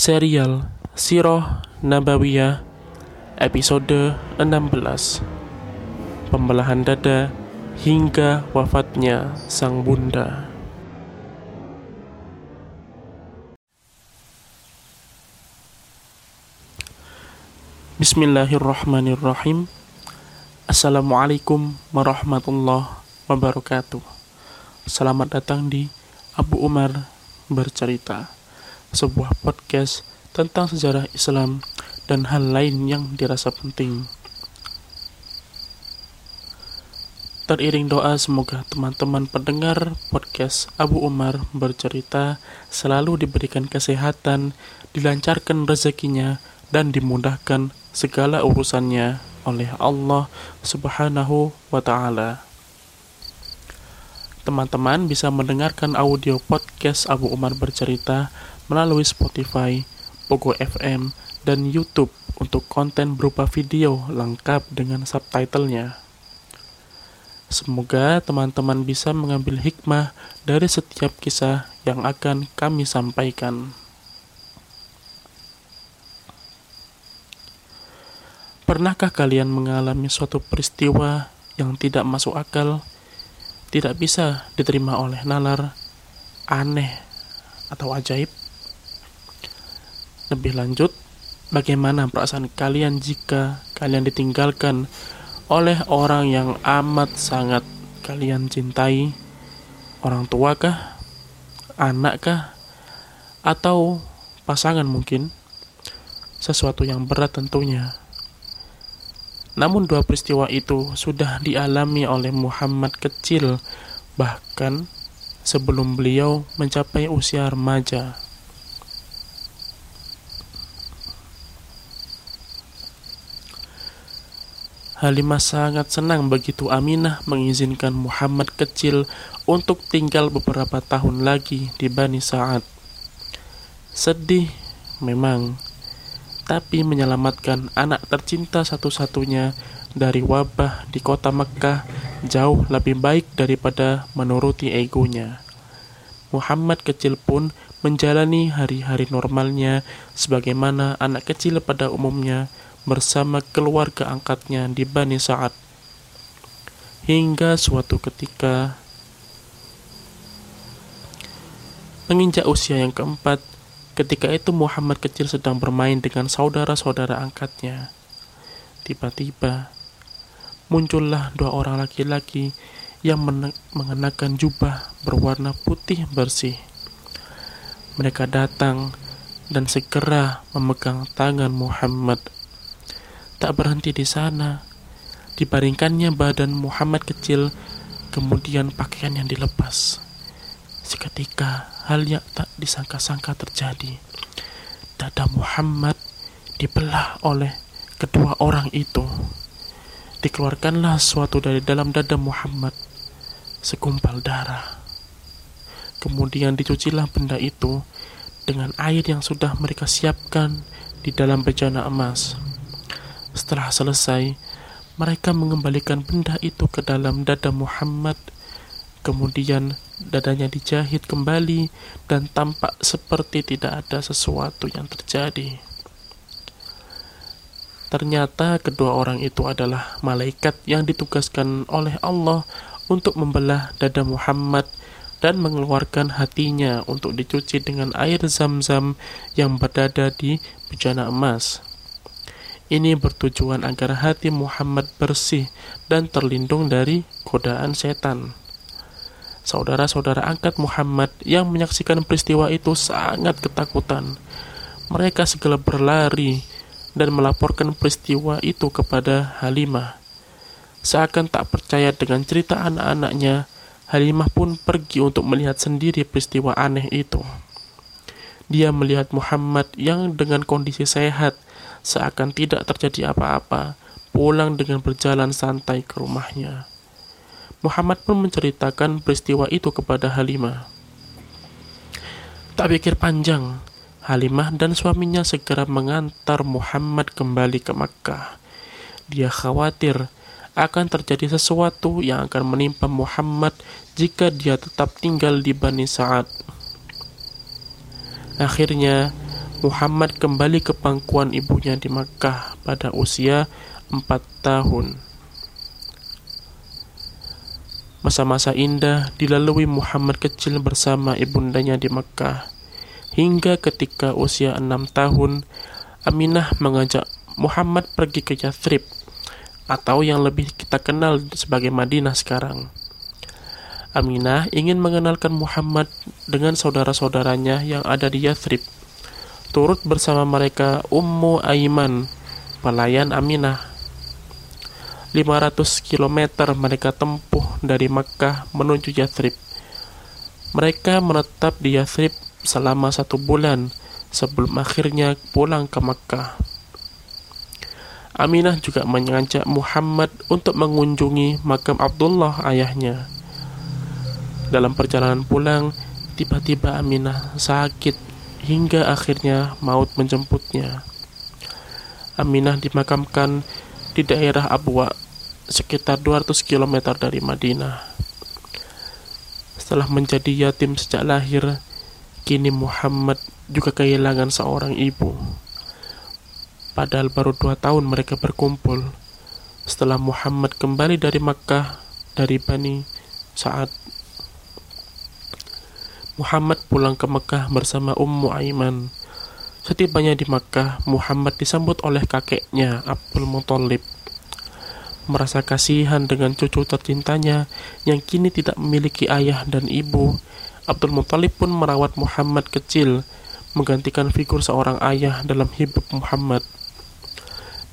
serial Siroh Nabawiyah episode 16 Pembelahan dada hingga wafatnya sang bunda. Bismillahirrahmanirrahim. Assalamualaikum warahmatullahi wabarakatuh. Selamat datang di Abu Umar Bercerita sebuah podcast tentang sejarah Islam dan hal lain yang dirasa penting. Teriring doa semoga teman-teman pendengar podcast Abu Umar bercerita selalu diberikan kesehatan, dilancarkan rezekinya, dan dimudahkan segala urusannya oleh Allah Subhanahu wa Ta'ala. Teman-teman bisa mendengarkan audio podcast Abu Umar bercerita melalui Spotify, Pogo FM, dan YouTube untuk konten berupa video lengkap dengan subtitlenya. Semoga teman-teman bisa mengambil hikmah dari setiap kisah yang akan kami sampaikan. Pernahkah kalian mengalami suatu peristiwa yang tidak masuk akal, tidak bisa diterima oleh nalar, aneh, atau ajaib? Lebih lanjut, bagaimana perasaan kalian jika kalian ditinggalkan oleh orang yang amat sangat kalian cintai? Orang tua kah? Anak kah? Atau pasangan mungkin? Sesuatu yang berat tentunya. Namun dua peristiwa itu sudah dialami oleh Muhammad kecil, bahkan sebelum beliau mencapai usia remaja. Halimah sangat senang begitu Aminah mengizinkan Muhammad kecil untuk tinggal beberapa tahun lagi di Bani Sa'ad. Sedih memang, tapi menyelamatkan anak tercinta satu-satunya dari wabah di kota Mekkah jauh lebih baik daripada menuruti egonya. Muhammad kecil pun menjalani hari-hari normalnya sebagaimana anak kecil pada umumnya bersama keluarga angkatnya di Bani Sa'ad. Hingga suatu ketika menginjak usia yang keempat, ketika itu Muhammad kecil sedang bermain dengan saudara-saudara angkatnya. Tiba-tiba muncullah dua orang laki-laki yang mengenakan jubah berwarna putih bersih. Mereka datang dan segera memegang tangan Muhammad tak berhenti di sana. Dibaringkannya badan Muhammad kecil, kemudian pakaian yang dilepas. Seketika hal yang tak disangka-sangka terjadi. Dada Muhammad dibelah oleh kedua orang itu. Dikeluarkanlah suatu dari dalam dada Muhammad, segumpal darah. Kemudian dicucilah benda itu dengan air yang sudah mereka siapkan di dalam bejana emas. Setelah selesai, mereka mengembalikan benda itu ke dalam dada Muhammad. Kemudian dadanya dijahit kembali dan tampak seperti tidak ada sesuatu yang terjadi. Ternyata kedua orang itu adalah malaikat yang ditugaskan oleh Allah untuk membelah dada Muhammad dan mengeluarkan hatinya untuk dicuci dengan air zam-zam yang berdada di bejana emas. Ini bertujuan agar hati Muhammad bersih dan terlindung dari godaan setan. Saudara-saudara angkat Muhammad yang menyaksikan peristiwa itu sangat ketakutan. Mereka segera berlari dan melaporkan peristiwa itu kepada Halimah. Seakan tak percaya dengan cerita anak-anaknya, Halimah pun pergi untuk melihat sendiri peristiwa aneh itu. Dia melihat Muhammad yang dengan kondisi sehat seakan tidak terjadi apa-apa, pulang dengan berjalan santai ke rumahnya. Muhammad pun menceritakan peristiwa itu kepada Halimah. Tak pikir panjang, Halimah dan suaminya segera mengantar Muhammad kembali ke Makkah. Dia khawatir akan terjadi sesuatu yang akan menimpa Muhammad jika dia tetap tinggal di Bani Sa'ad. Akhirnya, Muhammad kembali ke pangkuan ibunya di Makkah pada usia 4 tahun. Masa-masa indah dilalui Muhammad kecil bersama ibundanya di Makkah. Hingga ketika usia enam tahun, Aminah mengajak Muhammad pergi ke Yathrib, atau yang lebih kita kenal sebagai Madinah sekarang. Aminah ingin mengenalkan Muhammad dengan saudara-saudaranya yang ada di Yathrib. Turut bersama mereka Ummu Aiman, pelayan Aminah 500 km mereka tempuh dari Makkah menuju Yathrib. Mereka menetap di Yathrib selama satu bulan sebelum akhirnya pulang ke Makkah. Aminah juga mengajak Muhammad untuk mengunjungi makam Abdullah ayahnya. Dalam perjalanan pulang, tiba-tiba Aminah sakit hingga akhirnya maut menjemputnya. Aminah dimakamkan di daerah Abwa, sekitar 200 km dari Madinah. Setelah menjadi yatim sejak lahir, kini Muhammad juga kehilangan seorang ibu. Padahal baru dua tahun mereka berkumpul. Setelah Muhammad kembali dari Makkah, dari Bani saat Muhammad pulang ke Makkah bersama Ummu Aiman. Setibanya di Makkah, Muhammad disambut oleh kakeknya Abdul Muthalib. Merasa kasihan dengan cucu tercintanya yang kini tidak memiliki ayah dan ibu, Abdul Muthalib pun merawat Muhammad kecil, menggantikan figur seorang ayah dalam hidup Muhammad.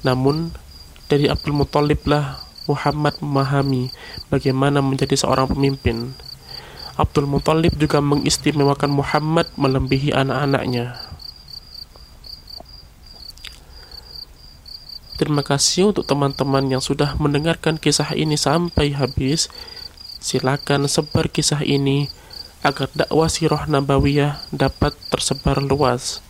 Namun, dari Abdul Muthalib lah Muhammad memahami bagaimana menjadi seorang pemimpin. Abdul Muthalib juga mengistimewakan Muhammad melebihi anak-anaknya. Terima kasih untuk teman-teman yang sudah mendengarkan kisah ini sampai habis. Silakan sebar kisah ini agar dakwah sirah nabawiyah dapat tersebar luas.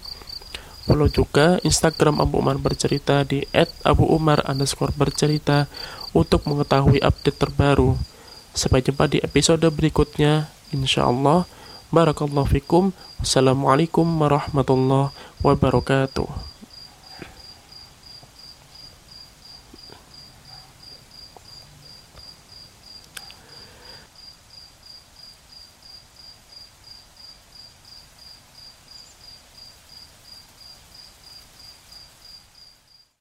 Follow juga Instagram Abu Umar bercerita di @abuumar underscore bercerita untuk mengetahui update terbaru. Sampai jumpa di episode berikutnya. Insya Allah. Barakallahu fikum. Assalamualaikum warahmatullahi wabarakatuh.